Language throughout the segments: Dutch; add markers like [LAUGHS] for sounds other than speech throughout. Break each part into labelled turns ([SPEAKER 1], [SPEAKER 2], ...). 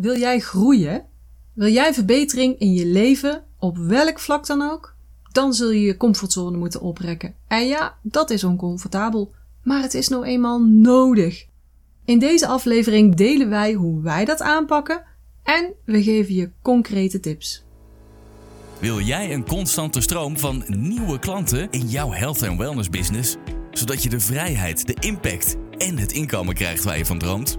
[SPEAKER 1] Wil jij groeien? Wil jij verbetering in je leven, op welk vlak dan ook? Dan zul je je comfortzone moeten oprekken. En ja, dat is oncomfortabel, maar het is nou eenmaal nodig. In deze aflevering delen wij hoe wij dat aanpakken en we geven je concrete tips.
[SPEAKER 2] Wil jij een constante stroom van nieuwe klanten in jouw health en wellness business, zodat je de vrijheid, de impact en het inkomen krijgt waar je van droomt?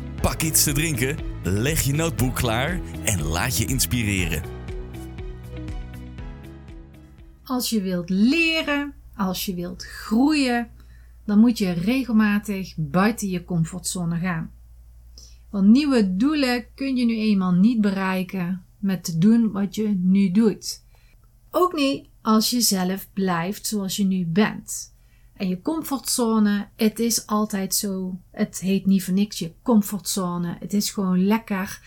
[SPEAKER 2] pak iets te drinken, leg je notebook klaar en laat je inspireren.
[SPEAKER 3] Als je wilt leren, als je wilt groeien, dan moet je regelmatig buiten je comfortzone gaan. Want nieuwe doelen kun je nu eenmaal niet bereiken met te doen wat je nu doet. Ook niet als je zelf blijft zoals je nu bent. En je comfortzone, het is altijd zo. Het heet niet voor niks je comfortzone. Het is gewoon lekker,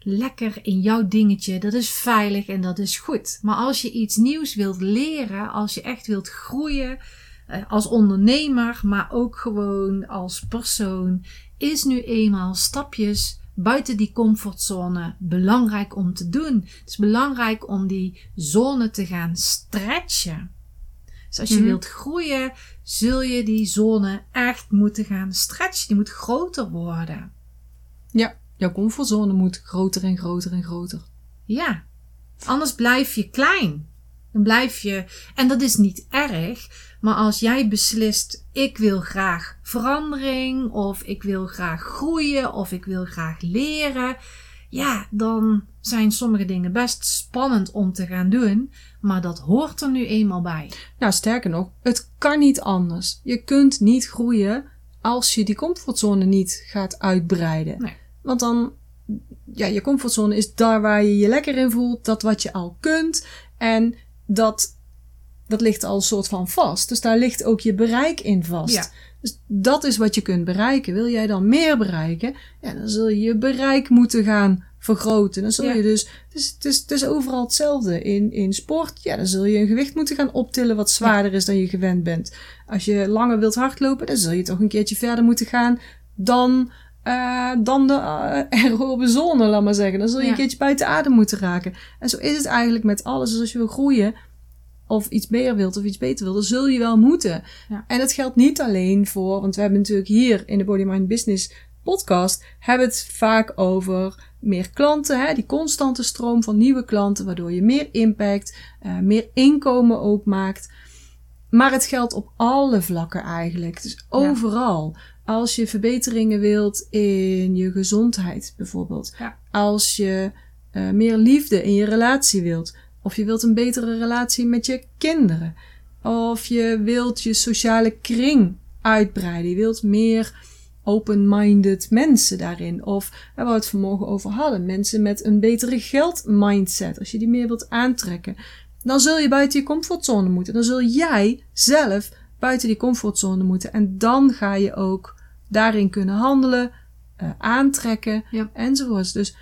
[SPEAKER 3] lekker in jouw dingetje. Dat is veilig en dat is goed. Maar als je iets nieuws wilt leren, als je echt wilt groeien, eh, als ondernemer, maar ook gewoon als persoon, is nu eenmaal stapjes buiten die comfortzone belangrijk om te doen. Het is belangrijk om die zone te gaan stretchen. Dus als je
[SPEAKER 1] Mhm.
[SPEAKER 3] wilt groeien, zul je die zone echt moeten gaan stretchen. Die moet groter worden.
[SPEAKER 1] Ja, jouw comfortzone moet groter en groter en groter.
[SPEAKER 3] Ja, anders blijf je klein. Dan blijf je, en dat is niet erg, maar als jij beslist: ik wil graag verandering, of ik wil graag groeien, of ik wil graag leren, ja, dan zijn sommige dingen best spannend om te gaan doen, maar dat hoort er nu eenmaal bij.
[SPEAKER 1] Nou, sterker nog, het kan niet anders. Je kunt niet groeien als je die comfortzone niet gaat uitbreiden.
[SPEAKER 3] Nee.
[SPEAKER 1] Want dan, ja, je comfortzone is daar waar je je lekker in voelt, dat wat je al kunt. En dat, dat ligt al een soort van vast. Dus daar ligt ook je bereik in vast.
[SPEAKER 3] Ja.
[SPEAKER 1] Dus dat is wat je kunt bereiken. Wil jij dan meer bereiken? Ja, dan zul je je bereik moeten gaan vergroten. Dan zul
[SPEAKER 3] Ja.
[SPEAKER 1] je dus, het is, het, is, het is overal hetzelfde. In, in sport, ja, dan zul je een gewicht moeten gaan optillen wat zwaarder is dan je gewend bent. Als je langer wilt hardlopen, dan zul je toch een keertje verder moeten gaan dan, eh, dan de [LAUGHS] uh, aerobe zone, laat maar zeggen. Dan zul je
[SPEAKER 3] Ja.
[SPEAKER 1] een keertje buiten adem moeten raken. En zo is het eigenlijk met alles. Dus als je wil groeien, of iets meer wilt of iets beter wilt, dan zul je wel moeten.
[SPEAKER 3] Ja.
[SPEAKER 1] En dat geldt niet alleen voor, want we hebben natuurlijk hier in de Body Mind Business podcast, hebben het vaak over meer klanten, hè, die constante stroom van nieuwe klanten, waardoor je meer impact, eh, meer inkomen ook maakt. Maar het geldt op alle vlakken eigenlijk. Dus overal. Als je verbeteringen wilt in je gezondheid bijvoorbeeld.
[SPEAKER 3] Ja.
[SPEAKER 1] Als je eh, meer liefde in je relatie wilt. Of je wilt een betere relatie met je kinderen. Of je wilt je sociale kring uitbreiden. Je wilt meer open-minded mensen daarin. Of waar we het vanmorgen over hadden. Mensen met een betere geldmindset. Als je die meer wilt aantrekken. Dan zul je buiten je comfortzone moeten. Dan zul jij zelf buiten die comfortzone moeten. En dan ga je ook daarin kunnen handelen, eh, aantrekken
[SPEAKER 3] Ja.
[SPEAKER 1] enzovoorts. Dus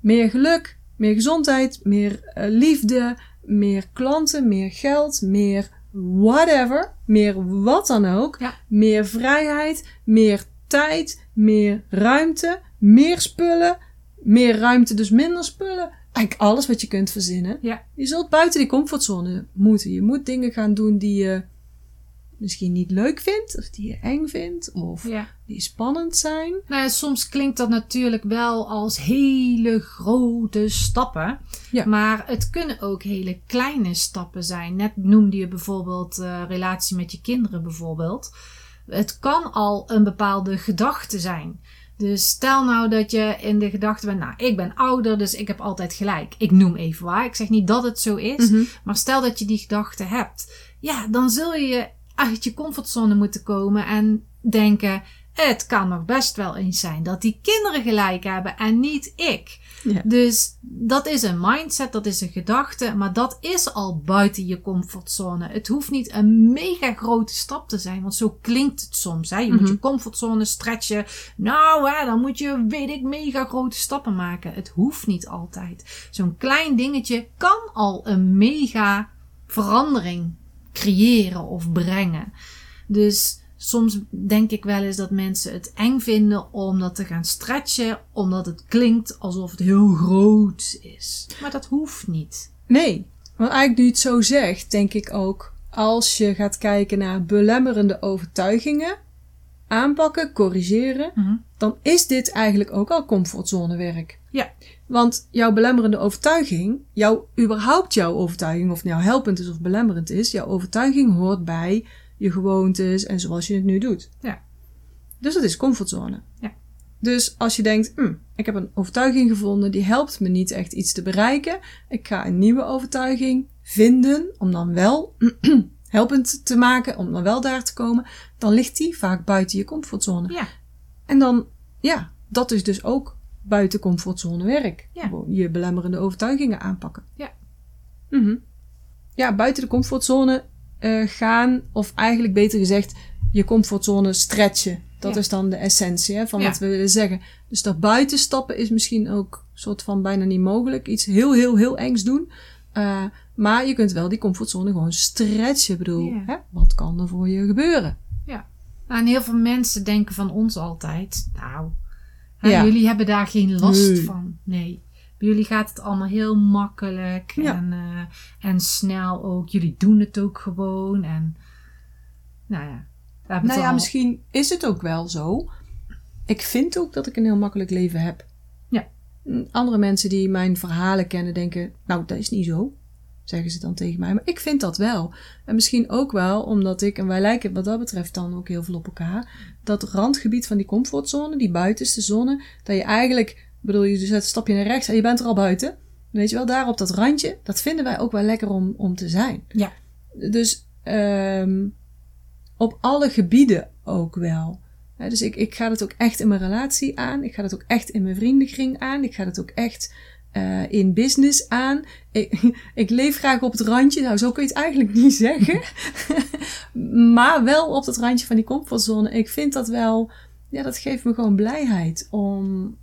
[SPEAKER 1] meer geluk, meer gezondheid, meer eh, liefde, meer klanten, meer geld, meer whatever, meer wat dan ook.
[SPEAKER 3] Ja.
[SPEAKER 1] Meer vrijheid, meer tijd, meer ruimte, meer spullen, meer ruimte, dus minder spullen. Eigenlijk alles wat je kunt verzinnen.
[SPEAKER 3] Ja.
[SPEAKER 1] Je zult buiten die comfortzone moeten. Je moet dingen gaan doen die je misschien niet leuk vindt, of die je eng vindt, of
[SPEAKER 3] Ja.
[SPEAKER 1] die spannend zijn.
[SPEAKER 3] Nou ja, soms klinkt dat natuurlijk wel als hele grote stappen.
[SPEAKER 1] Ja.
[SPEAKER 3] Maar het kunnen ook hele kleine stappen zijn. Net noemde je bijvoorbeeld eh, relatie met je kinderen bijvoorbeeld. Het kan al een bepaalde gedachte zijn. Dus stel nou dat je in de gedachte bent, nou, ik ben ouder, dus ik heb altijd gelijk. Ik noem even waar. Ik zeg niet dat het zo is,
[SPEAKER 1] Mhm.
[SPEAKER 3] maar stel dat je die gedachte hebt. Ja, dan zul je uit je comfortzone moeten komen en denken, Het kan nog best wel eens zijn dat die kinderen gelijk hebben en niet ik.
[SPEAKER 1] Ja.
[SPEAKER 3] Dus dat is een mindset, dat is een gedachte, maar dat is al buiten je comfortzone. Het hoeft niet een mega grote stap te zijn, want zo klinkt het soms. Hè? Je moet
[SPEAKER 1] Mhm.
[SPEAKER 3] je comfortzone stretchen. Nou, hè, dan moet je, weet ik, mega grote stappen maken. Het hoeft niet altijd. Zo'n klein dingetje kan al een mega verandering creëren of brengen. Dus soms denk ik wel eens dat mensen het eng vinden om dat te gaan stretchen, omdat het klinkt alsof het heel groot is. Maar dat hoeft niet.
[SPEAKER 1] Nee, want eigenlijk nu je het zo zegt, denk ik ook, als je gaat kijken naar belemmerende overtuigingen, aanpakken, corrigeren,
[SPEAKER 3] Mhm.
[SPEAKER 1] dan is dit eigenlijk ook al comfortzonewerk.
[SPEAKER 3] Ja.
[SPEAKER 1] Want jouw belemmerende overtuiging, jouw, überhaupt jouw overtuiging, of het nou helpend is of belemmerend is, jouw overtuiging hoort bij je gewoontes en zoals je het nu doet.
[SPEAKER 3] Ja.
[SPEAKER 1] Dus dat is comfortzone.
[SPEAKER 3] Ja.
[SPEAKER 1] Dus als je denkt, hm, ik heb een overtuiging gevonden, die helpt me niet echt iets te bereiken. Ik ga een nieuwe overtuiging vinden om dan wel [CLEARS THROAT] helpend te maken, om dan wel daar te komen. Dan ligt die vaak buiten je comfortzone.
[SPEAKER 3] Ja.
[SPEAKER 1] En dan, ja, dat is dus ook buiten comfortzone werk.
[SPEAKER 3] Ja.
[SPEAKER 1] Je belemmerende overtuigingen aanpakken.
[SPEAKER 3] Ja.
[SPEAKER 1] Mhm. Ja, buiten de comfortzone eh, gaan, of eigenlijk beter gezegd, je comfortzone stretchen. Dat
[SPEAKER 3] Ja.
[SPEAKER 1] is dan de essentie hè, van
[SPEAKER 3] Ja.
[SPEAKER 1] wat we willen zeggen. Dus daar buiten stappen is misschien ook soort van bijna niet mogelijk. Iets heel, heel, heel engs doen. Eh, maar je kunt wel die comfortzone gewoon stretchen. Ik bedoel,
[SPEAKER 3] Ja.
[SPEAKER 1] hè, wat kan er voor je gebeuren?
[SPEAKER 3] Nou, en heel veel mensen denken van ons altijd, nou,
[SPEAKER 1] Ja.
[SPEAKER 3] jullie hebben daar geen last
[SPEAKER 1] Nee.
[SPEAKER 3] van. Nee. Bij jullie gaat het allemaal heel makkelijk
[SPEAKER 1] Ja.
[SPEAKER 3] en, eh, en snel ook. Jullie doen het ook gewoon. En nou ja,
[SPEAKER 1] Nou ja, misschien is het ook wel zo. Ik vind ook dat ik een heel makkelijk leven heb.
[SPEAKER 3] Ja.
[SPEAKER 1] Andere mensen die mijn verhalen kennen denken, nou dat is niet zo. Zeggen ze dan tegen mij. Maar ik vind dat wel. En misschien ook wel omdat ik, en wij lijken wat dat betreft dan ook heel veel op elkaar. Dat randgebied van die comfortzone, die buitenste zone. Dat je eigenlijk, bedoel je zet een stapje naar rechts en je bent er al buiten. Weet je wel, daar op dat randje. Dat vinden wij ook wel lekker om, om te zijn.
[SPEAKER 3] Ja.
[SPEAKER 1] Dus ehm, op alle gebieden ook wel. Dus ik, ik ga het ook echt in mijn relatie aan. Ik ga het ook echt in mijn vriendenkring aan. Ik ga het ook echt eh, in business aan. Ik, [LAUGHS] ik leef graag op het randje. Nou, zo kun je het eigenlijk [LAUGHS] niet zeggen. [LAUGHS] maar wel op het randje van die comfortzone. Ik vind dat wel... Ja, dat geeft me gewoon blijheid om,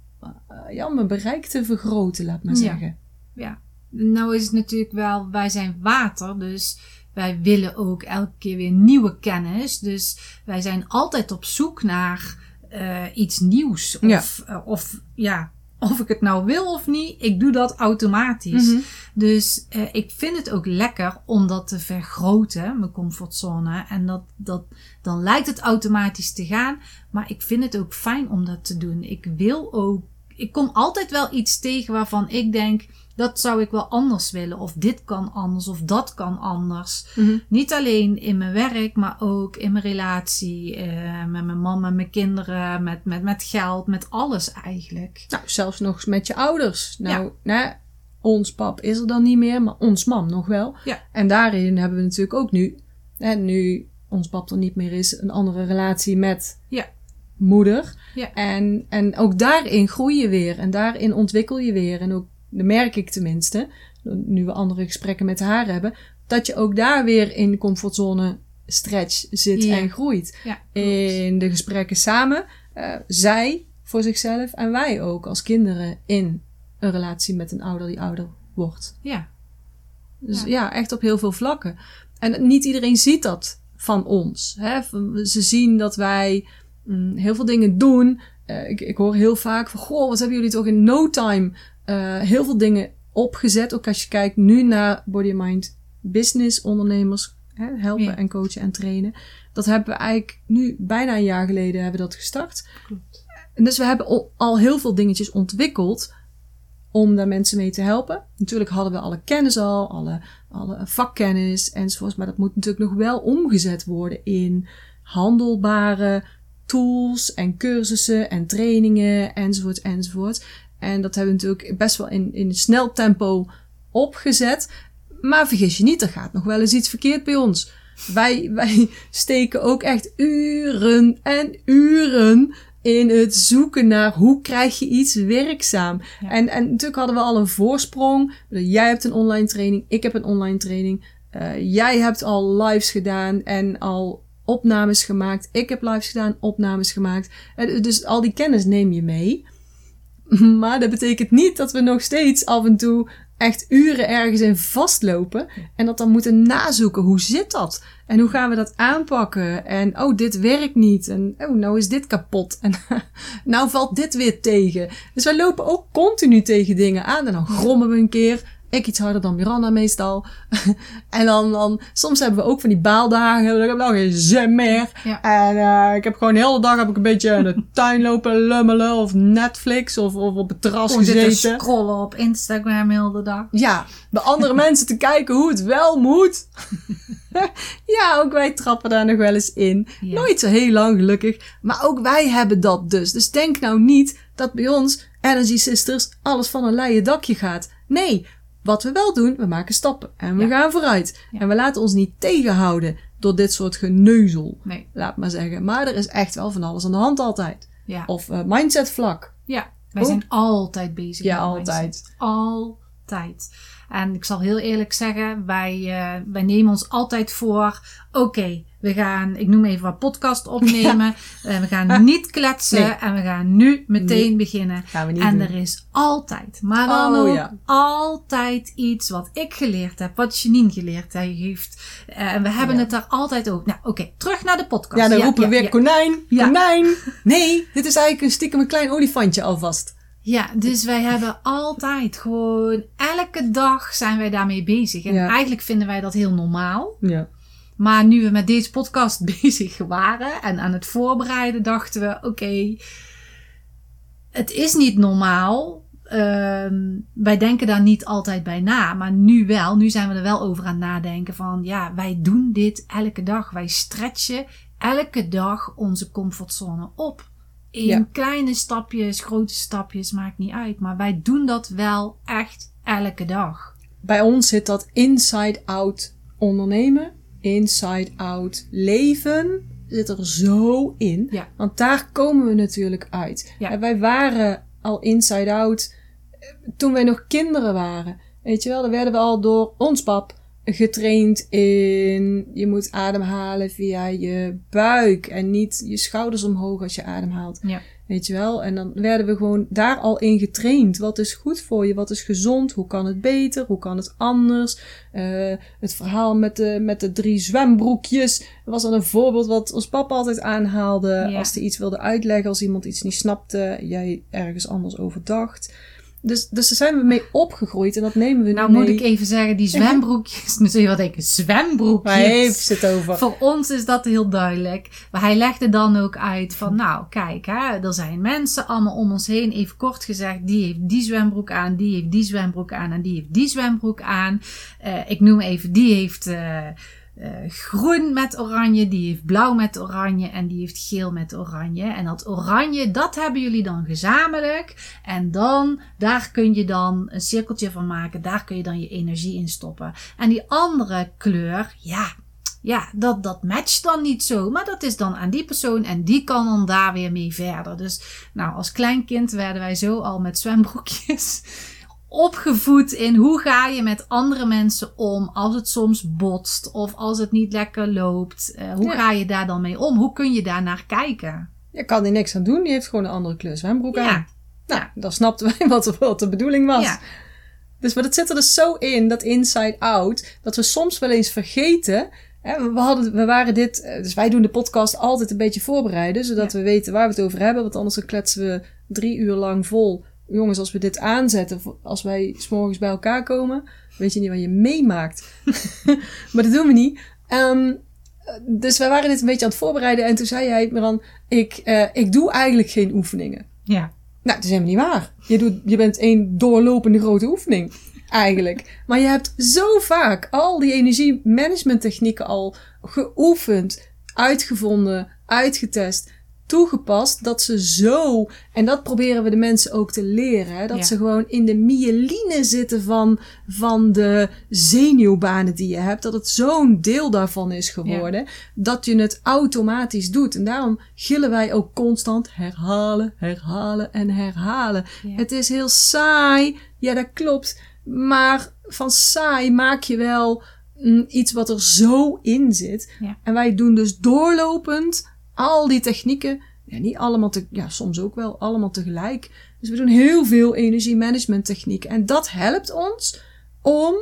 [SPEAKER 1] ja, om mijn bereik te vergroten, laat maar
[SPEAKER 3] Ja.
[SPEAKER 1] zeggen.
[SPEAKER 3] ja. Nou is het natuurlijk wel, wij zijn water, dus wij willen ook elke keer weer nieuwe kennis. Dus wij zijn altijd op zoek naar eh, iets nieuws. Of, eh, of ja, of ik het nou wil of niet, ik doe dat automatisch.
[SPEAKER 1] Mhm.
[SPEAKER 3] Dus eh, ik vind het ook lekker om dat te vergroten, mijn comfortzone. En dat, dat, dan lijkt het automatisch te gaan. Maar ik vind het ook fijn om dat te doen. Ik wil ook, ik kom altijd wel iets tegen waarvan ik denk, dat zou ik wel anders willen. Of dit kan anders, of dat kan anders.
[SPEAKER 1] Mhm.
[SPEAKER 3] Niet alleen in mijn werk, maar ook in mijn relatie, eh, met mijn man, met mijn kinderen, met, met, met geld, met alles eigenlijk.
[SPEAKER 1] Nou, zelfs nog met je ouders. Nou, nou, ons pap is er dan niet meer, maar ons mam nog wel.
[SPEAKER 3] Ja.
[SPEAKER 1] En daarin hebben we natuurlijk ook nu, hè, nu ons pap er niet meer is, een andere relatie met
[SPEAKER 3] Ja.
[SPEAKER 1] Moeder.
[SPEAKER 3] Ja.
[SPEAKER 1] En, en ook daarin groei je weer en daarin ontwikkel je weer. En ook, dat merk ik tenminste, nu we andere gesprekken met haar hebben, dat je ook daar weer in comfortzone stretch zit
[SPEAKER 3] Ja.
[SPEAKER 1] en groeit.
[SPEAKER 3] Ja.
[SPEAKER 1] In de gesprekken samen, eh, zij voor zichzelf en wij ook als kinderen in een relatie met een ouder die ouder wordt.
[SPEAKER 3] ja.
[SPEAKER 1] Dus ja, echt op heel veel vlakken. En niet iedereen ziet dat van ons. Hè? Ze zien dat wij mm, heel veel dingen doen. Eh, ik, ik hoor heel vaak van, goh, wat hebben jullie toch in no time eh, heel veel dingen opgezet. Ook als je kijkt nu naar Body and Mind Business ondernemers hè, helpen
[SPEAKER 3] Ja.
[SPEAKER 1] en coachen en trainen. Dat hebben we eigenlijk nu bijna een jaar geleden hebben we dat gestart.
[SPEAKER 3] Klopt.
[SPEAKER 1] En dus we hebben al- al heel veel dingetjes ontwikkeld om daar mensen mee te helpen. Natuurlijk hadden we alle kennis al, alle, alle vakkennis enzovoorts. Maar dat moet natuurlijk nog wel omgezet worden in handelbare tools en cursussen en trainingen enzovoort enzovoort. En dat hebben we natuurlijk best wel in, in snel tempo opgezet. Maar vergis je niet, er gaat nog wel eens iets verkeerd bij ons. Wij, [LAUGHS] wij steken ook echt uren en uren in het zoeken naar hoe krijg je iets werkzaam.
[SPEAKER 3] Ja.
[SPEAKER 1] En, en natuurlijk hadden we al een voorsprong. Jij hebt een online training, ik heb een online training. Eh, jij hebt al lives gedaan en al opnames gemaakt. Ik heb lives gedaan, opnames gemaakt. Eh, dus al die kennis neem je mee. [LAUGHS] Maar dat betekent niet dat we nog steeds af en toe echt uren ergens in vastlopen. En dat dan moeten nazoeken. Hoe zit dat? En hoe gaan we dat aanpakken? En oh, dit werkt niet. En oh, nou is dit kapot. En [LAUGHS] nou valt dit weer tegen. Dus wij lopen ook continu tegen dingen aan. En dan grommen we een keer. Ik iets harder dan Miranda meestal. [LAUGHS] en dan, dan, soms hebben we ook van die baaldagen. Dan heb ik nou geen zin meer.
[SPEAKER 3] Ja.
[SPEAKER 1] En uh, ik heb gewoon de hele dag heb ik een beetje in de [LAUGHS] tuin lopen lummelen. Of Netflix. Of, of op het terras
[SPEAKER 3] Gewoon zitten
[SPEAKER 1] gezeten.
[SPEAKER 3] scrollen op Instagram heel de dag.
[SPEAKER 1] Ja, bij andere [LAUGHS] mensen te kijken hoe het wel moet. ja, ook wij trappen daar nog wel eens in.
[SPEAKER 3] Ja.
[SPEAKER 1] Nooit zo heel lang gelukkig. Maar ook wij hebben dat dus. Dus denk nou niet dat bij ons, Energy Sisters, alles van een leien dakje gaat. Nee, wat we wel doen, we maken stappen. En we
[SPEAKER 3] Ja.
[SPEAKER 1] gaan vooruit.
[SPEAKER 3] Ja.
[SPEAKER 1] En we laten ons niet tegenhouden door dit soort geneuzel.
[SPEAKER 3] Nee,
[SPEAKER 1] Laat maar zeggen. Maar er is echt wel van alles aan de hand altijd.
[SPEAKER 3] ja.
[SPEAKER 1] Of uh, mindset vlak.
[SPEAKER 3] Ja, wij
[SPEAKER 1] Ook-
[SPEAKER 3] zijn altijd bezig.
[SPEAKER 1] Ja,
[SPEAKER 3] mindset.
[SPEAKER 1] altijd.
[SPEAKER 3] Altijd. En ik zal heel eerlijk zeggen, wij, eh, wij nemen ons altijd voor, oké, we gaan, ik noem even wat podcast opnemen. Eh, we gaan [LAUGHS] niet kletsen
[SPEAKER 1] Nee.
[SPEAKER 3] en we gaan nu meteen
[SPEAKER 1] Nee.
[SPEAKER 3] beginnen.
[SPEAKER 1] Gaan we niet
[SPEAKER 3] En
[SPEAKER 1] doen.
[SPEAKER 3] er is altijd, maar dan
[SPEAKER 1] Oh,
[SPEAKER 3] ook
[SPEAKER 1] ja.
[SPEAKER 3] altijd iets wat ik geleerd heb, wat Janine geleerd heeft. Eh, en we hebben
[SPEAKER 1] Ja.
[SPEAKER 3] het daar altijd over. Nou, oké, terug naar de podcast.
[SPEAKER 1] Ja, dan roepen we weer konijn, konijn. [LAUGHS] Nee, dit is eigenlijk een stiekem een klein olifantje alvast.
[SPEAKER 3] Ja, dus wij hebben altijd gewoon elke dag zijn wij daarmee bezig. En eigenlijk vinden wij dat heel normaal.
[SPEAKER 1] Ja.
[SPEAKER 3] Maar nu we met deze podcast [LAUGHS] bezig waren en aan het voorbereiden, dachten we: oké, het is niet normaal. Ehm, wij denken daar niet altijd bij na, maar nu wel. Nu zijn we er wel over aan het nadenken van ja, wij doen dit elke dag. Wij stretchen elke dag onze comfortzone op. In
[SPEAKER 1] Ja.
[SPEAKER 3] kleine stapjes, grote stapjes, maakt niet uit. Maar wij doen dat wel echt elke dag.
[SPEAKER 1] Bij ons zit dat inside-out ondernemen, inside-out leven, zit er zo in.
[SPEAKER 3] Ja.
[SPEAKER 1] Want daar komen we natuurlijk uit.
[SPEAKER 3] Ja.
[SPEAKER 1] En wij waren al inside-out eh, toen wij nog kinderen waren. Weet je wel, dan werden we al door ons pap getraind in je moet ademhalen via je buik en niet je schouders omhoog als je ademhaalt.
[SPEAKER 3] Ja.
[SPEAKER 1] Weet je wel? En dan werden we gewoon daar al in getraind. Wat is goed voor je? Wat is gezond? Hoe kan het beter? Hoe kan het anders? Eh, het verhaal met de, met de drie zwembroekjes was dan een voorbeeld wat ons papa altijd aanhaalde.
[SPEAKER 3] Ja.
[SPEAKER 1] Als hij iets wilde uitleggen, als iemand iets niet snapte, jij ergens anders over dacht. Dus, dus daar zijn we mee opgegroeid en dat nemen we
[SPEAKER 3] Nou
[SPEAKER 1] nu
[SPEAKER 3] moet
[SPEAKER 1] mee.
[SPEAKER 3] ik even zeggen, die zwembroekjes. [LAUGHS] Nu zul je wel denken, zwembroekjes.
[SPEAKER 1] Waar heeft ze het over?
[SPEAKER 3] Voor ons is dat heel duidelijk. Maar hij legde dan ook uit van, nou kijk, hè, er zijn mensen allemaal om ons heen. Even kort gezegd, die heeft die zwembroek aan, die heeft die zwembroek aan en die heeft die zwembroek aan. Eh, ik noem even, die heeft eh, eh, groen met oranje, die heeft blauw met oranje en die heeft geel met oranje. En dat oranje, dat hebben jullie dan gezamenlijk. En dan, daar kun je dan een cirkeltje van maken. Daar kun je dan je energie in stoppen. En die andere kleur, ja, ja, dat, dat matcht dan niet zo. Maar dat is dan aan die persoon en die kan dan daar weer mee verder. Dus nou, als klein kind werden wij zo al met zwembroekjes opgevoed in hoe ga je met andere mensen om als het soms botst of als het niet lekker loopt. Eh, hoe
[SPEAKER 1] Ja.
[SPEAKER 3] ga je daar dan mee om? Hoe kun je daar naar kijken?
[SPEAKER 1] Je kan er niks aan doen. Die heeft gewoon een andere kleur zwembroek aan.
[SPEAKER 3] Ja,
[SPEAKER 1] Nou, dan snapten wij wat, wat de bedoeling was.
[SPEAKER 3] ja,
[SPEAKER 1] Dus maar dat zit er dus zo in, dat inside-out, dat we soms wel eens vergeten. Hè, we, hadden, we waren dit, eh, dus wij doen de podcast altijd een beetje voorbereiden, zodat we weten waar we het over hebben. Want anders dan kletsen we drie uur lang vol. Jongens, als we dit aanzetten, als wij s'morgens bij elkaar komen, weet je niet wat je meemaakt. [LAUGHS] maar dat doen we niet. Ehm, dus wij waren dit een beetje aan het voorbereiden en toen zei jij me dan, ik, eh, ik doe eigenlijk geen oefeningen.
[SPEAKER 3] ja.
[SPEAKER 1] Nou, dat is helemaal niet waar. Je, doet, je bent één doorlopende grote oefening, eigenlijk. Maar je hebt zo vaak al die energiemanagementtechnieken al geoefend, uitgevonden, uitgetest. Toegepast dat ze zo, en dat proberen we de mensen ook te leren, hè, dat
[SPEAKER 3] Ja.
[SPEAKER 1] ze gewoon in de myeline zitten van, van de zenuwbanen die je hebt, dat het zo'n deel daarvan is geworden, dat je het automatisch doet. En daarom gillen wij ook constant herhalen, herhalen en herhalen.
[SPEAKER 3] Ja.
[SPEAKER 1] Het is heel saai, ja dat klopt, maar van saai maak je wel mm, iets wat er zo in zit. En wij doen dus doorlopend al die technieken, ja, niet allemaal te, ja, soms ook wel allemaal tegelijk. Dus we doen heel veel energiemanagement technieken. En dat helpt ons om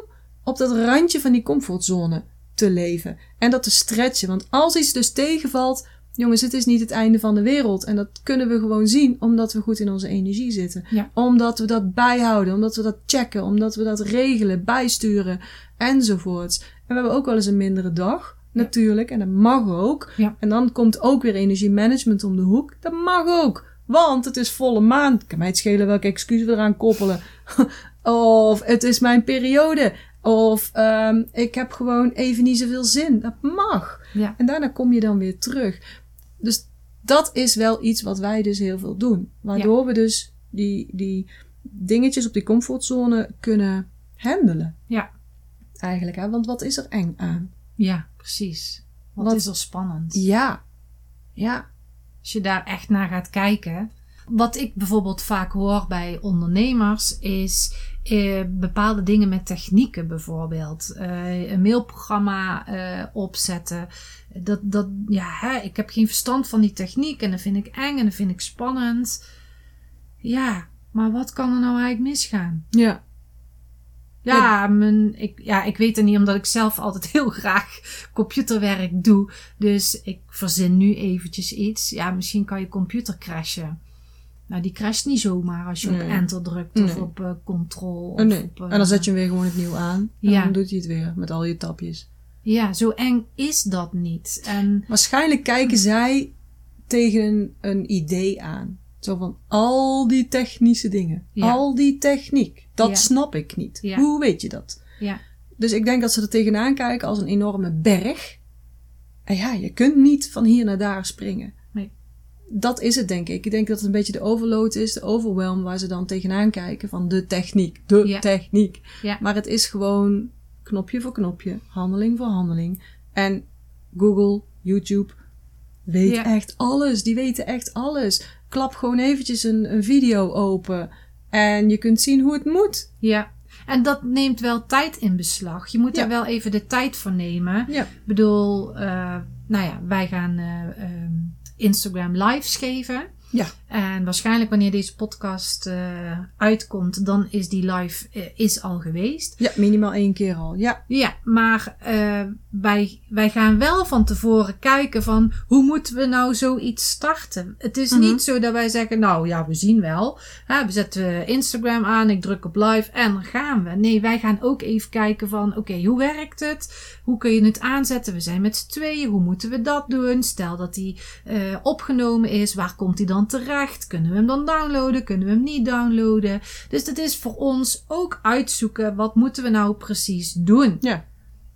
[SPEAKER 1] op dat randje van die comfortzone te leven. En dat te stretchen. Want als iets dus tegenvalt, jongens, het is niet het einde van de wereld. En dat kunnen we gewoon zien omdat we goed in onze energie zitten.
[SPEAKER 3] Ja.
[SPEAKER 1] Omdat we dat bijhouden, omdat we dat checken, omdat we dat regelen, bijsturen enzovoorts. En we hebben ook wel eens een mindere dag. Natuurlijk, en dat mag ook.
[SPEAKER 3] Ja.
[SPEAKER 1] En dan komt ook weer energiemanagement om de hoek. Dat mag ook. Want het is volle maan. Kan mij het schelen welke excuus we eraan koppelen. [LAUGHS] of het is mijn periode. Of ehm, ik heb gewoon even niet zoveel zin. Dat mag.
[SPEAKER 3] Ja.
[SPEAKER 1] En daarna kom je dan weer terug. Dus dat is wel iets wat wij dus heel veel doen. Waardoor we dus die, die dingetjes op die comfortzone kunnen handelen.
[SPEAKER 3] Ja.
[SPEAKER 1] Eigenlijk, hè? want wat is er eng aan?
[SPEAKER 3] Ja, precies. Wat, is er spannend?
[SPEAKER 1] Ja. Ja.
[SPEAKER 3] Als je daar echt naar gaat kijken. Wat ik bijvoorbeeld vaak hoor bij ondernemers is eh, bepaalde dingen met technieken bijvoorbeeld. Eh, een mailprogramma eh, opzetten. Dat, dat, ja, hè, ik heb geen verstand van die techniek en dat vind ik eng en dat vind ik spannend. Ja, maar wat kan er nou eigenlijk misgaan?
[SPEAKER 1] Ja.
[SPEAKER 3] Ja, mijn, ik, ja, ik weet het niet, omdat ik zelf altijd [LAUGHS] heel graag computerwerk doe. Dus ik verzin nu eventjes iets. Ja, misschien kan je computer crashen. Nou, die crasht niet zomaar als je
[SPEAKER 1] Nee.
[SPEAKER 3] op enter drukt of op eh, control. Of
[SPEAKER 1] Oh, nee.
[SPEAKER 3] op, eh,
[SPEAKER 1] En dan zet je hem weer gewoon opnieuw aan. En
[SPEAKER 3] Ja.
[SPEAKER 1] dan doet hij het weer met al je tapjes.
[SPEAKER 3] Ja, zo eng is dat niet. En
[SPEAKER 1] Waarschijnlijk kijken zij tegen een, een idee aan. Zo van al die technische dingen.
[SPEAKER 3] Ja.
[SPEAKER 1] Al die techniek. Dat
[SPEAKER 3] Ja.
[SPEAKER 1] snap ik niet.
[SPEAKER 3] Ja.
[SPEAKER 1] Hoe weet je dat?
[SPEAKER 3] ja,
[SPEAKER 1] Dus ik denk dat ze er tegenaan kijken als een enorme berg. En ja, je kunt niet van hier naar daar springen.
[SPEAKER 3] Nee.
[SPEAKER 1] Dat is het, denk ik. Ik denk dat het een beetje de overload is, de overwhelm, waar ze dan tegenaan kijken van de techniek. De
[SPEAKER 3] Ja.
[SPEAKER 1] techniek. Maar het is gewoon knopje voor knopje, handeling voor handeling. En Google, YouTube weet echt alles. Die weten echt alles. Klap gewoon eventjes een, een video open. En je kunt zien hoe het moet.
[SPEAKER 3] ja. En dat neemt wel tijd in beslag. Je moet
[SPEAKER 1] Ja.
[SPEAKER 3] er wel even de tijd voor nemen.
[SPEAKER 1] Ja.
[SPEAKER 3] Ik bedoel, eh, nou ja, wij gaan eh, ehm, Instagram lives geven.
[SPEAKER 1] Ja.
[SPEAKER 3] En waarschijnlijk wanneer deze podcast eh, uitkomt, dan is die live eh, is al geweest.
[SPEAKER 1] Ja, minimaal één keer al. Ja,
[SPEAKER 3] Ja, maar eh, wij, wij gaan wel van tevoren kijken van hoe moeten we nou zoiets starten. Het is
[SPEAKER 1] Mhm.
[SPEAKER 3] niet zo dat wij zeggen, nou ja, we zien wel. Hè, we zetten Instagram aan, ik druk op live en dan gaan we. Nee, wij gaan ook even kijken van, oké, hoe werkt het? Hoe kun je het aanzetten? We zijn met z'n tweeën, hoe moeten we dat doen? Stel dat die opgenomen is, waar komt die dan terecht? Kunnen we hem dan downloaden? Kunnen we hem niet downloaden? Dus dat is voor ons ook uitzoeken, wat moeten we nou precies doen?
[SPEAKER 1] ja.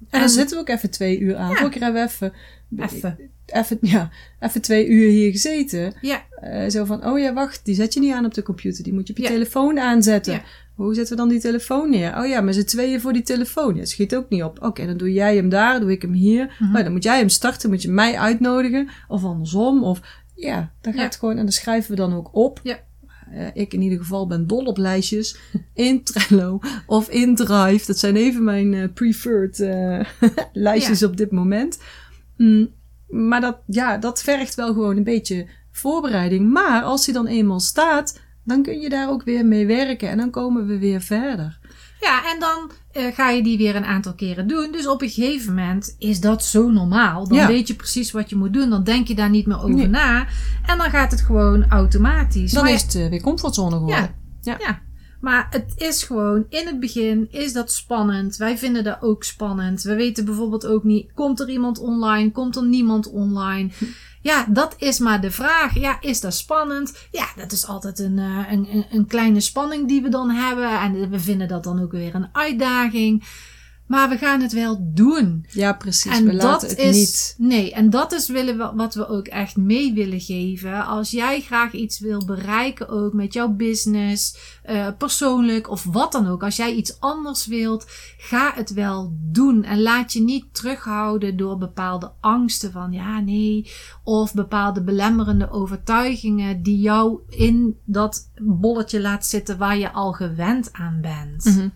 [SPEAKER 1] En dan
[SPEAKER 3] En-
[SPEAKER 1] zitten we ook even twee uur aan.
[SPEAKER 3] Ja.
[SPEAKER 1] Vorige keer hebben we even,
[SPEAKER 3] Even.
[SPEAKER 1] even, ja, even twee uur hier gezeten.
[SPEAKER 3] Ja,
[SPEAKER 1] Eh, zo van, oh ja, wacht, die zet je niet aan op de computer. Die moet je op je
[SPEAKER 3] Ja.
[SPEAKER 1] telefoon aanzetten.
[SPEAKER 3] Ja.
[SPEAKER 1] Hoe zetten we dan die telefoon neer? Oh ja, met z'n tweeën voor die telefoon. Ja, schiet ook niet op. Oké, dan doe jij hem daar, doe ik hem hier.
[SPEAKER 3] Mhm.
[SPEAKER 1] Oh, dan moet jij hem starten, moet je mij uitnodigen. Of andersom. Of ja, dan gaat het gewoon. En dan schrijven we dan ook op.
[SPEAKER 3] Ja.
[SPEAKER 1] Eh, ik in ieder geval ben dol op lijstjes. [LAUGHS] In Trello of in Drive. Dat zijn even mijn eh, preferred eh, [LAUGHS] lijstjes op dit moment. Mm, maar dat, ja, dat vergt wel gewoon een beetje voorbereiding. Maar als hij dan eenmaal staat, dan kun je daar ook weer mee werken. En dan komen we weer verder.
[SPEAKER 3] ja en dan eh, ga je die weer een aantal keren doen. Dus op een gegeven moment is dat zo normaal. Dan
[SPEAKER 1] Ja.
[SPEAKER 3] weet je precies wat je moet doen. Dan denk je daar niet meer over
[SPEAKER 1] Nee.
[SPEAKER 3] na. En dan gaat het gewoon automatisch.
[SPEAKER 1] Dan
[SPEAKER 3] Maar
[SPEAKER 1] is het eh, weer comfortzone geworden.
[SPEAKER 3] Ja.
[SPEAKER 1] Ja.
[SPEAKER 3] Ja. Maar het is gewoon, in het begin is dat spannend. Wij vinden dat ook spannend. We weten bijvoorbeeld ook niet, komt er iemand online? Komt er niemand online? Ja, dat is maar de vraag. Ja, is dat spannend? Ja, dat is altijd een, eh, een, een, een kleine spanning die we dan hebben. En we vinden dat dan ook weer een uitdaging. Maar we gaan het wel doen.
[SPEAKER 1] Ja, precies.
[SPEAKER 3] En
[SPEAKER 1] we laten
[SPEAKER 3] dat
[SPEAKER 1] het
[SPEAKER 3] is,
[SPEAKER 1] niet.
[SPEAKER 3] nee, en dat is willen we, wat we ook echt mee willen geven. Als jij graag iets wil bereiken, ook met jouw business, eh, persoonlijk of wat dan ook. Als jij iets anders wilt, ga het wel doen. En laat je niet terughouden door bepaalde angsten van ja, nee. Of bepaalde belemmerende overtuigingen die jou in dat bolletje laat zitten waar je al gewend aan bent.
[SPEAKER 1] Mhm.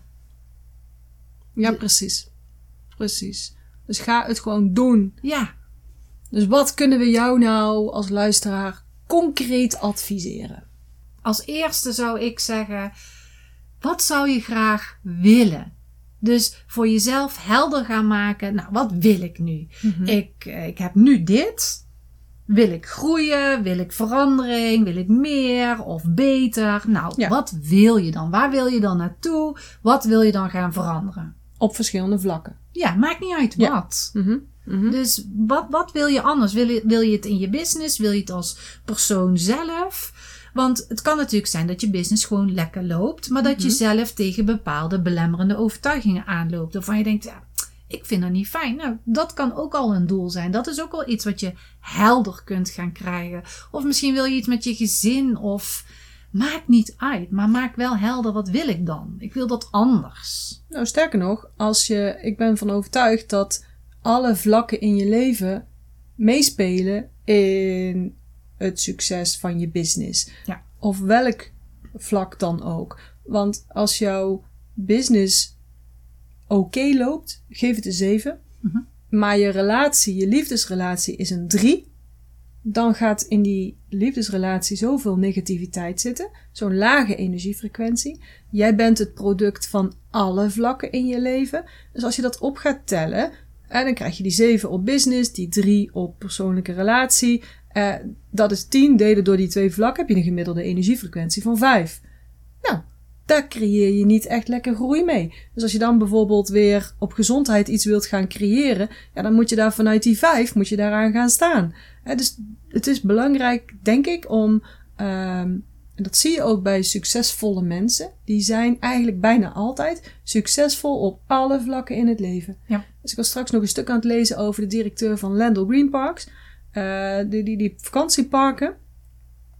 [SPEAKER 1] Ja, precies. Precies. Dus ga het gewoon doen.
[SPEAKER 3] Ja,
[SPEAKER 1] Dus wat kunnen we jou nou als luisteraar concreet adviseren?
[SPEAKER 3] als eerste zou ik zeggen: wat zou je graag willen? Dus voor jezelf helder gaan maken. Nou, wat wil ik nu? ik, eh, ik heb nu dit. Wil ik groeien? Wil ik verandering? Wil ik meer of beter? Nou,
[SPEAKER 1] Ja.
[SPEAKER 3] wat wil je dan? Waar wil je dan naartoe? Wat wil je dan gaan veranderen?
[SPEAKER 1] Op verschillende vlakken.
[SPEAKER 3] Ja, maakt niet uit
[SPEAKER 1] Ja.
[SPEAKER 3] wat.
[SPEAKER 1] Mhm. Mhm.
[SPEAKER 3] Dus wat, wat wil je anders? Wil je, wil je het in je business? Wil je het als persoon zelf? Want het kan natuurlijk zijn dat je business gewoon lekker loopt, maar dat je zelf tegen bepaalde belemmerende overtuigingen aanloopt. Waarvan je denkt, ja, ik vind dat niet fijn. Nou, dat kan ook al een doel zijn. Dat is ook al iets wat je helder kunt gaan krijgen. Of misschien wil je iets met je gezin of maakt niet uit, maar maak wel helder wat wil ik dan? Ik wil dat anders.
[SPEAKER 1] Nou, sterker nog, als je, ik ben van overtuigd dat alle vlakken in je leven meespelen in het succes van je business.
[SPEAKER 3] Ja.
[SPEAKER 1] Of welk vlak dan ook. Want als jouw business oké loopt, geef het een 7.
[SPEAKER 3] Mhm.
[SPEAKER 1] Maar je relatie, je liefdesrelatie is een 3. Dan gaat in die liefdesrelatie zoveel negativiteit zitten. Zo'n lage energiefrequentie. Jij bent het product van alle vlakken in je leven. Dus als je dat op gaat tellen, en dan krijg je die 7 op business, die 3 op persoonlijke relatie. Eh, dat is 10 delen door die twee vlakken, heb je een gemiddelde energiefrequentie van 5. Nou, daar creëer je niet echt lekker groei mee. Dus als je dan bijvoorbeeld weer op gezondheid iets wilt gaan creëren, ja, dan moet je daar vanuit die 5 moet je daaraan gaan staan. Dus het is belangrijk, denk ik, om ehm, en dat zie je ook bij succesvolle mensen. Die zijn eigenlijk bijna altijd succesvol op alle vlakken in het leven.
[SPEAKER 3] Ja.
[SPEAKER 1] Dus ik was straks nog een stuk aan het lezen over de directeur van Landell Green Parks. Eh, die, die, die vakantieparken.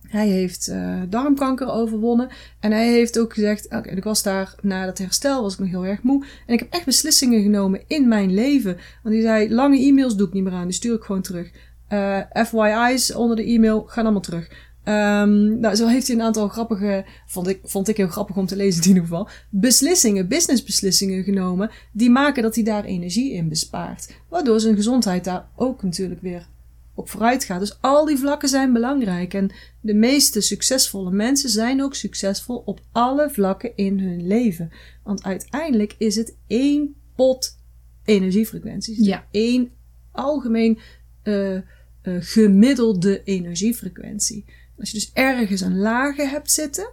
[SPEAKER 1] Hij heeft eh, darmkanker overwonnen. En hij heeft ook gezegd: Oké, ik was daar na dat herstel, was ik nog heel erg moe. En ik heb echt beslissingen genomen in mijn leven. Want hij zei: Lange e-mails doe ik niet meer aan, die stuur ik gewoon terug. Eh, FYI's onder de e-mail gaan allemaal terug. Ehm, nou, zo heeft hij een aantal grappige, vond ik, vond ik heel grappig om te lezen in ieder geval, beslissingen, businessbeslissingen genomen, die maken dat hij daar energie in bespaart. Waardoor zijn gezondheid daar ook natuurlijk weer op vooruit gaat. Dus al die vlakken zijn belangrijk. En de meeste succesvolle mensen zijn ook succesvol op alle vlakken in hun leven. Want uiteindelijk is het één pot energiefrequenties. Dus
[SPEAKER 3] Ja.
[SPEAKER 1] één algemeen eh, eh, gemiddelde energiefrequentie. Als je dus ergens een lage hebt zitten,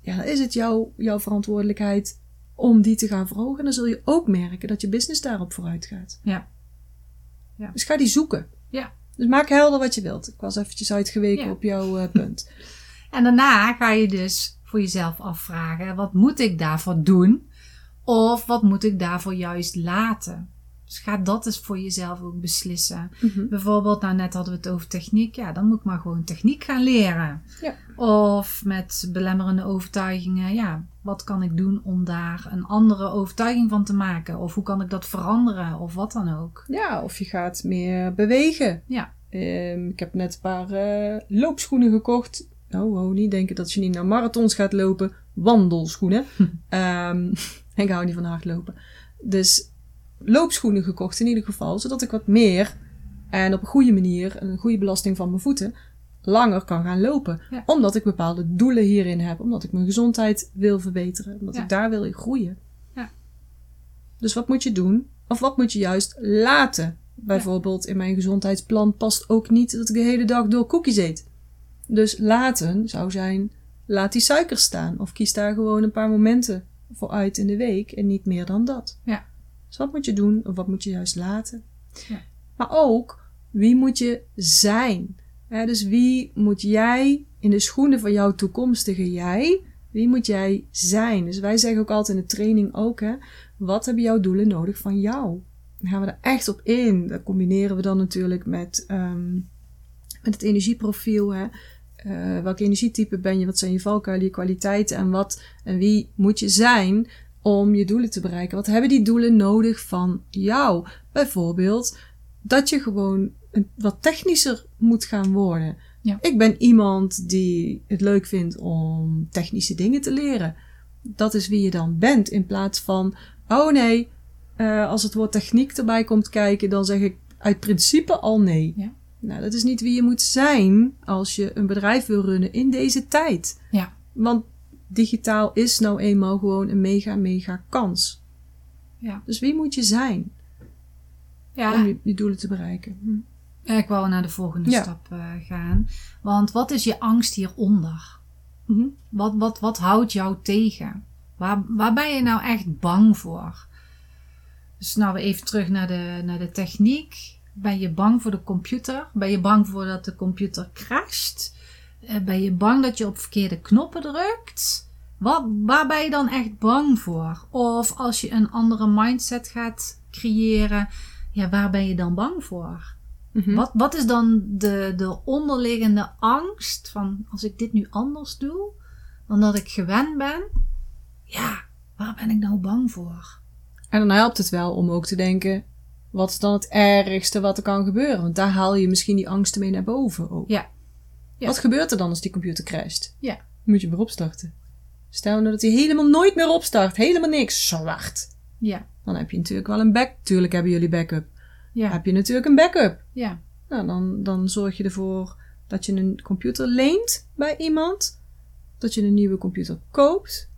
[SPEAKER 1] ja, dan is het jouw, jouw verantwoordelijkheid om die te gaan verhogen. En dan zul je ook merken dat je business daarop vooruit gaat.
[SPEAKER 3] Ja. Ja.
[SPEAKER 1] Dus ga die zoeken.
[SPEAKER 3] Ja.
[SPEAKER 1] Dus maak helder wat je wilt. Ik was eventjes uitgeweken
[SPEAKER 3] Ja.
[SPEAKER 1] op jouw eh, [LAUGHS] punt.
[SPEAKER 3] En daarna ga je dus voor jezelf afvragen: wat moet ik daarvoor doen? Of wat moet ik daarvoor juist laten? Dus ga dat eens voor jezelf ook beslissen.
[SPEAKER 1] Mhm.
[SPEAKER 3] Bijvoorbeeld, nou net hadden we het over techniek. Ja, dan moet ik maar gewoon techniek gaan leren.
[SPEAKER 1] Ja.
[SPEAKER 3] Of met belemmerende overtuigingen. Ja, wat kan ik doen om daar een andere overtuiging van te maken? Of hoe kan ik dat veranderen? Of wat dan ook.
[SPEAKER 1] Ja, of je gaat meer bewegen.
[SPEAKER 3] Ja.
[SPEAKER 1] Ehm, ik heb net een paar eh, loopschoenen gekocht. Oh, oh, niet denken dat je niet naar marathons gaat lopen. Wandelschoenen. [LAUGHS] Ehm, [LAUGHS] ik hou niet van hardlopen. Dus loopschoenen gekocht in ieder geval. Zodat ik wat meer en op een goede manier, een goede belasting van mijn voeten, langer kan gaan lopen.
[SPEAKER 3] Ja.
[SPEAKER 1] Omdat ik bepaalde doelen hierin heb. Omdat ik mijn gezondheid wil verbeteren. Omdat
[SPEAKER 3] Ja.
[SPEAKER 1] ik daar wil in groeien.
[SPEAKER 3] Ja.
[SPEAKER 1] Dus wat moet je doen? Of wat moet je juist laten? Bijvoorbeeld in mijn gezondheidsplan past ook niet dat ik de hele dag door koekjes eet. Dus laten zou zijn, laat die suiker staan. Of kies daar gewoon een paar momenten voor uit in de week en niet meer dan dat.
[SPEAKER 3] Ja.
[SPEAKER 1] Dus wat moet je doen of wat moet je juist laten?
[SPEAKER 3] Ja.
[SPEAKER 1] Maar ook, wie moet je zijn? Dus wie moet jij in de schoenen van jouw toekomstige jij Wie moet jij zijn? Dus wij zeggen ook altijd in de training ook, hè, wat hebben jouw doelen nodig van jou? Dan gaan we er echt op in. Dat combineren we dan natuurlijk met, um, met het energieprofiel. Hè. Uh, welk energietype ben je? Wat zijn je valkuilen, je kwaliteiten? En wat en wie moet je zijn om je doelen te bereiken? Wat hebben die doelen nodig van jou? Bijvoorbeeld dat je gewoon wat technischer moet gaan worden.
[SPEAKER 3] Ja.
[SPEAKER 1] Ik ben iemand die het leuk vindt om technische dingen te leren. Dat is wie je dan bent. In plaats van, oh nee, uh, als het woord techniek erbij komt kijken, dan zeg ik uit principe al nee.
[SPEAKER 3] Ja.
[SPEAKER 1] Nou, dat is niet wie je moet zijn als je een bedrijf wil runnen in deze tijd.
[SPEAKER 3] Ja.
[SPEAKER 1] Want digitaal is nou eenmaal gewoon een mega, mega kans.
[SPEAKER 3] Ja.
[SPEAKER 1] Dus wie moet je zijn
[SPEAKER 3] Ja.
[SPEAKER 1] om je, je doelen te bereiken? Hm.
[SPEAKER 3] Ja, ik wou naar de volgende
[SPEAKER 1] Ja.
[SPEAKER 3] stap eh, gaan. Want wat is je angst hieronder?
[SPEAKER 1] Mhm.
[SPEAKER 3] Wat, wat, wat houdt jou tegen? Waar, waar ben je nou echt bang voor? Dus nou even terug naar de, naar de techniek. Ben je bang voor de computer? Ben je bang voor dat de computer crasht? Eh, Ben je bang dat je op verkeerde knoppen drukt? Wat, waar ben je dan echt bang voor? Of als je een andere mindset gaat creëren, ja, waar ben je dan bang voor?
[SPEAKER 1] Mhm.
[SPEAKER 3] Wat, wat is dan de, de onderliggende angst van als ik dit nu anders doe dan dat ik gewend ben? Ja, waar ben ik nou bang voor?
[SPEAKER 1] En dan helpt het wel om ook te denken, wat is dan het ergste wat er kan gebeuren? Want daar haal je misschien die angsten mee naar boven ook.
[SPEAKER 3] Ja. Ja.
[SPEAKER 1] Wat gebeurt er dan als die computer crasht?
[SPEAKER 3] Ja.
[SPEAKER 1] Moet je weer opstarten. Stel nou dat hij helemaal nooit meer opstart. Helemaal niks. Zwart.
[SPEAKER 3] Ja,
[SPEAKER 1] Dan heb je natuurlijk wel een back. Tuurlijk hebben jullie backup.
[SPEAKER 3] ja,
[SPEAKER 1] Heb je natuurlijk een backup.
[SPEAKER 3] ja,
[SPEAKER 1] Nou, dan, dan zorg je ervoor dat je een computer leent bij iemand. Dat je een nieuwe computer koopt.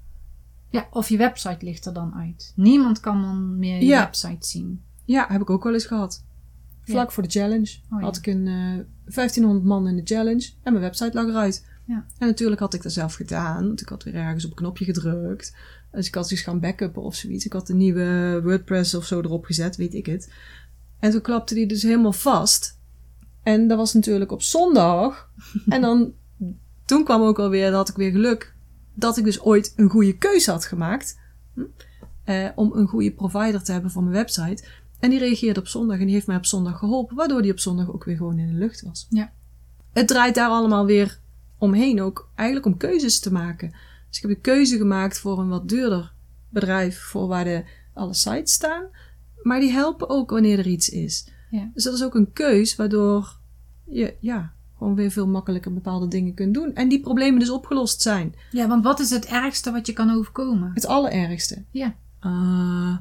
[SPEAKER 3] ja. Of je website ligt er dan uit. Niemand kan dan meer je
[SPEAKER 1] Ja.
[SPEAKER 3] website zien.
[SPEAKER 1] Ja, heb ik ook wel eens gehad. Vlak
[SPEAKER 3] Ja.
[SPEAKER 1] voor de challenge
[SPEAKER 3] Oh, ja.
[SPEAKER 1] had ik een eh 1500 man in de challenge en mijn website lag eruit.
[SPEAKER 3] Ja.
[SPEAKER 1] En natuurlijk had ik dat zelf gedaan, want ik had weer ergens op een knopje gedrukt. Dus ik had iets gaan backuppen of zoiets. Ik had een nieuwe WordPress of zo erop gezet, weet ik het. En toen klapte die dus helemaal vast. En dat was natuurlijk op zondag. en dan, toen kwam ook alweer, dat had ik weer geluk, dat ik dus ooit een goede keuze had gemaakt. Hm? Eh, om een goede provider te hebben voor mijn website. En die reageerde op zondag en die heeft mij op zondag geholpen, waardoor die op zondag ook weer gewoon in de lucht was.
[SPEAKER 3] Ja.
[SPEAKER 1] Het draait daar allemaal weer omheen ook eigenlijk om keuzes te maken. Dus ik heb de keuze gemaakt voor een wat duurder bedrijf voor waar de, alle sites staan. Maar die helpen ook wanneer er iets is.
[SPEAKER 3] Ja.
[SPEAKER 1] Dus dat is ook een keus waardoor je ja, gewoon weer veel makkelijker bepaalde dingen kunt doen. En die problemen dus opgelost zijn.
[SPEAKER 3] Ja, want wat is het ergste wat je kan overkomen?
[SPEAKER 1] Het allerergste.
[SPEAKER 3] Ja,
[SPEAKER 1] Ah,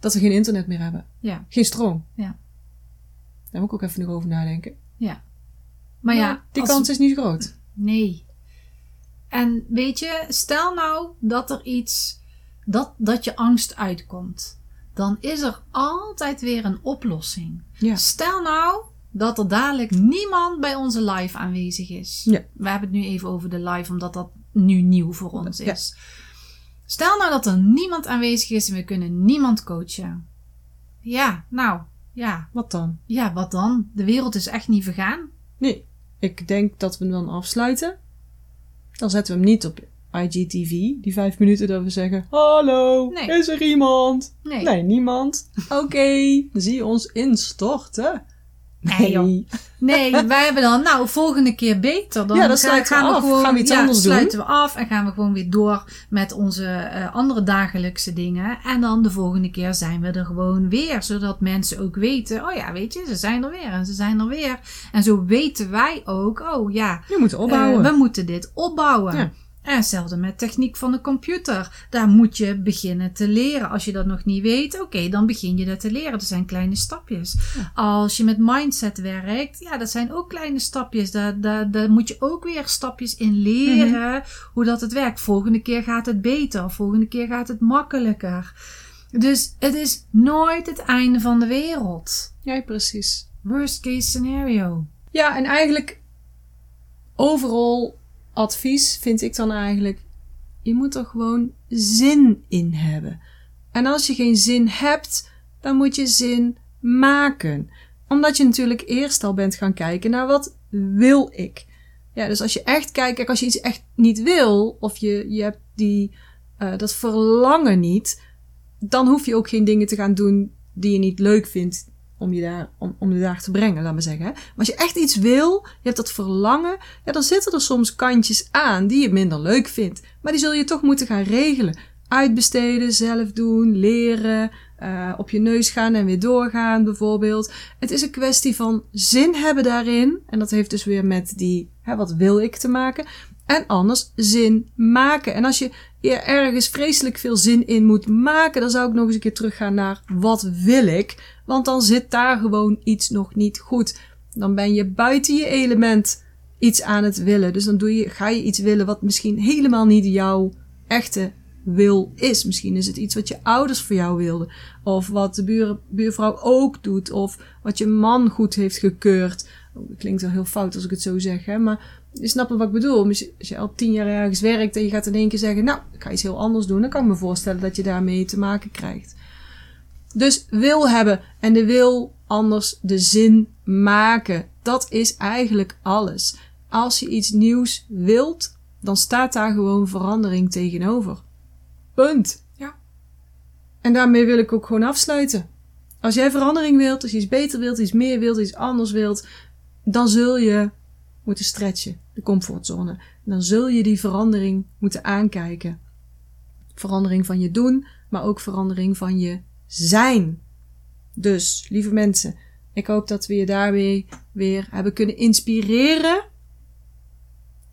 [SPEAKER 1] dat we geen internet meer hebben.
[SPEAKER 3] ja,
[SPEAKER 1] Geen stroom.
[SPEAKER 3] Ja.
[SPEAKER 1] Daar moet ik ook even nog over nadenken.
[SPEAKER 3] ja. Maar ja,
[SPEAKER 1] die
[SPEAKER 3] als-
[SPEAKER 1] kans is niet groot.
[SPEAKER 3] Nee. En weet je, stel nou dat er iets, dat, dat je angst uitkomt. Dan is er altijd weer een oplossing.
[SPEAKER 1] Ja.
[SPEAKER 3] Stel nou dat er dadelijk niemand bij onze live aanwezig is.
[SPEAKER 1] Ja.
[SPEAKER 3] We hebben het nu even over de live, omdat dat nu nieuw voor ons
[SPEAKER 1] Ja.
[SPEAKER 3] Stel nou dat er niemand aanwezig is en we kunnen niemand coachen. Ja, nou, ja,
[SPEAKER 1] Wat dan?
[SPEAKER 3] ja, wat dan? De wereld is echt niet vergaan.
[SPEAKER 1] Nee. Ik denk dat we hem dan afsluiten. Dan zetten we hem niet op IGTV. Die vijf minuten dat we zeggen: Hallo,
[SPEAKER 3] Nee.
[SPEAKER 1] is er iemand?
[SPEAKER 3] Nee.
[SPEAKER 1] Nee, niemand. [LAUGHS] Oké, dan zie je ons instorten.
[SPEAKER 3] Nee, joh. Nee, wij hebben dan, nou, volgende keer beter. Dan
[SPEAKER 1] Ja, dan
[SPEAKER 3] ga-
[SPEAKER 1] sluiten we af. Gaan we iets
[SPEAKER 3] ja,
[SPEAKER 1] anders doen?
[SPEAKER 3] sluiten we af en gaan we gewoon weer door met onze eh, andere dagelijkse dingen. En dan de volgende keer zijn we er gewoon weer. Zodat mensen ook weten, oh ja, weet je, ze zijn er weer en ze zijn er weer. En zo weten wij ook, oh ja,
[SPEAKER 1] Je moet opbouwen.
[SPEAKER 3] eh, we moeten dit opbouwen.
[SPEAKER 1] Ja.
[SPEAKER 3] En hetzelfde met techniek van de computer. Daar moet je beginnen te leren. Als je dat nog niet weet, oké, dan begin je dat te leren. Dat zijn kleine stapjes. Als je met mindset werkt, ja, dat zijn ook kleine stapjes. Daar, daar, daar moet je ook weer stapjes in leren hoe dat het werkt. Volgende keer gaat het beter. Volgende keer gaat het makkelijker. Dus het is nooit het einde van de wereld.
[SPEAKER 1] Ja, precies.
[SPEAKER 3] Worst case scenario.
[SPEAKER 1] Ja, en eigenlijk overal advies vind ik dan eigenlijk: je moet er gewoon zin in hebben. En als je geen zin hebt, dan moet je zin maken. Omdat je natuurlijk eerst al bent gaan kijken naar wat wil ik. Ja, dus als je echt kijkt, kijk, als je iets echt niet wil, of je, je hebt die, uh, dat verlangen niet, dan hoef je ook geen dingen te gaan doen die je niet leuk vindt om je daar, om, om je daar te brengen, laat maar zeggen. Maar als je echt iets wil, je hebt dat verlangen, ja, dan zitten er soms kantjes aan die je minder leuk vindt. Maar die zul je toch moeten gaan regelen. Uitbesteden, zelf doen, leren, uh, op je neus gaan en weer doorgaan bijvoorbeeld. Het is een kwestie van zin hebben daarin. En dat heeft dus weer met die, hè, wat wil ik te maken. En anders zin maken. En als je ergens vreselijk veel zin in moet maken, dan zou ik nog eens een keer teruggaan naar wat wil ik. Want dan zit daar gewoon iets nog niet goed. Dan ben je buiten je element iets aan het willen. Dus dan doe je, ga je iets willen wat misschien helemaal niet jouw echte wil is. Misschien is het iets wat je ouders voor jou wilden. Of wat de buur, buurvrouw ook doet. Of wat je man goed heeft gekeurd. Oh, klinkt wel heel fout als ik het zo zeg, hè. Maar je snapt wat ik bedoel. Als je al tien jaar ergens werkt en je gaat in één keer zeggen... Nou, ik ga iets heel anders doen. Dan kan ik me voorstellen dat je daarmee te maken krijgt. Dus wil hebben en de wil anders de zin maken. Dat is eigenlijk alles. Als je iets nieuws wilt, dan staat daar gewoon verandering tegenover. Punt. Ja. En daarmee wil ik ook gewoon afsluiten. Als jij verandering wilt, als je iets beter wilt, iets meer wilt, iets anders wilt, dan zul je moeten stretchen, de comfortzone. dan zul je die verandering moeten aankijken. Verandering van je doen, maar ook verandering van je zijn. Dus, lieve mensen, ik hoop dat we je daarmee weer hebben kunnen inspireren.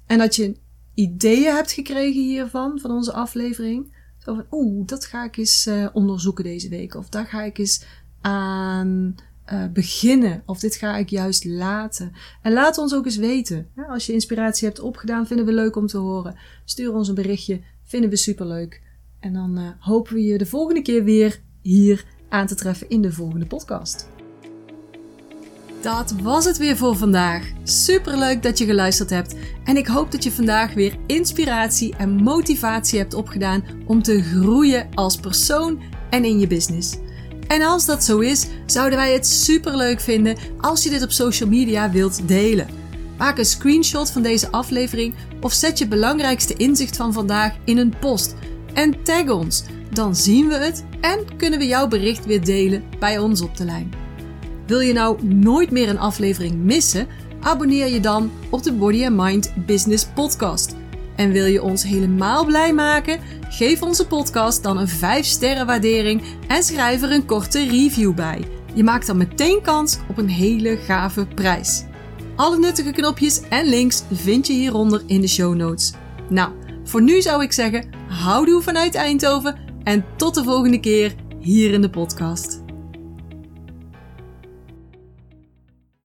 [SPEAKER 1] En dat je ideeën hebt gekregen hiervan, van onze aflevering. Zo van, oeh, dat ga ik eens uh, onderzoeken deze week. Of daar ga ik eens aan uh, beginnen. Of dit ga ik juist laten. En laat ons ook eens weten. Als je inspiratie hebt opgedaan, vinden we leuk om te horen. Stuur ons een berichtje. Vinden we superleuk. En dan uh, hopen we je de volgende keer weer hier aan te treffen in de volgende podcast. Dat was het weer voor vandaag. Super leuk dat je geluisterd hebt. En ik hoop dat je vandaag weer inspiratie en motivatie hebt opgedaan om te groeien als persoon en in je business. En als dat zo is, zouden wij het super leuk vinden als je dit op social media wilt delen. Maak een screenshot van deze aflevering of zet je belangrijkste inzicht van vandaag in een post en tag ons. Dan zien we het en kunnen we jouw bericht weer delen bij ons op de lijn. Wil je nou nooit meer een aflevering missen? Abonneer je dan op de Body and Mind Business Podcast. En wil je ons helemaal blij maken? Geef onze podcast dan een 5 sterren waardering en schrijf er een korte review bij. Je maakt dan meteen kans op een hele gave prijs. Alle nuttige knopjes en links vind je hieronder in de show notes. Nou, voor nu zou ik zeggen, houdoe vanuit Eindhoven en tot de volgende keer hier in de podcast.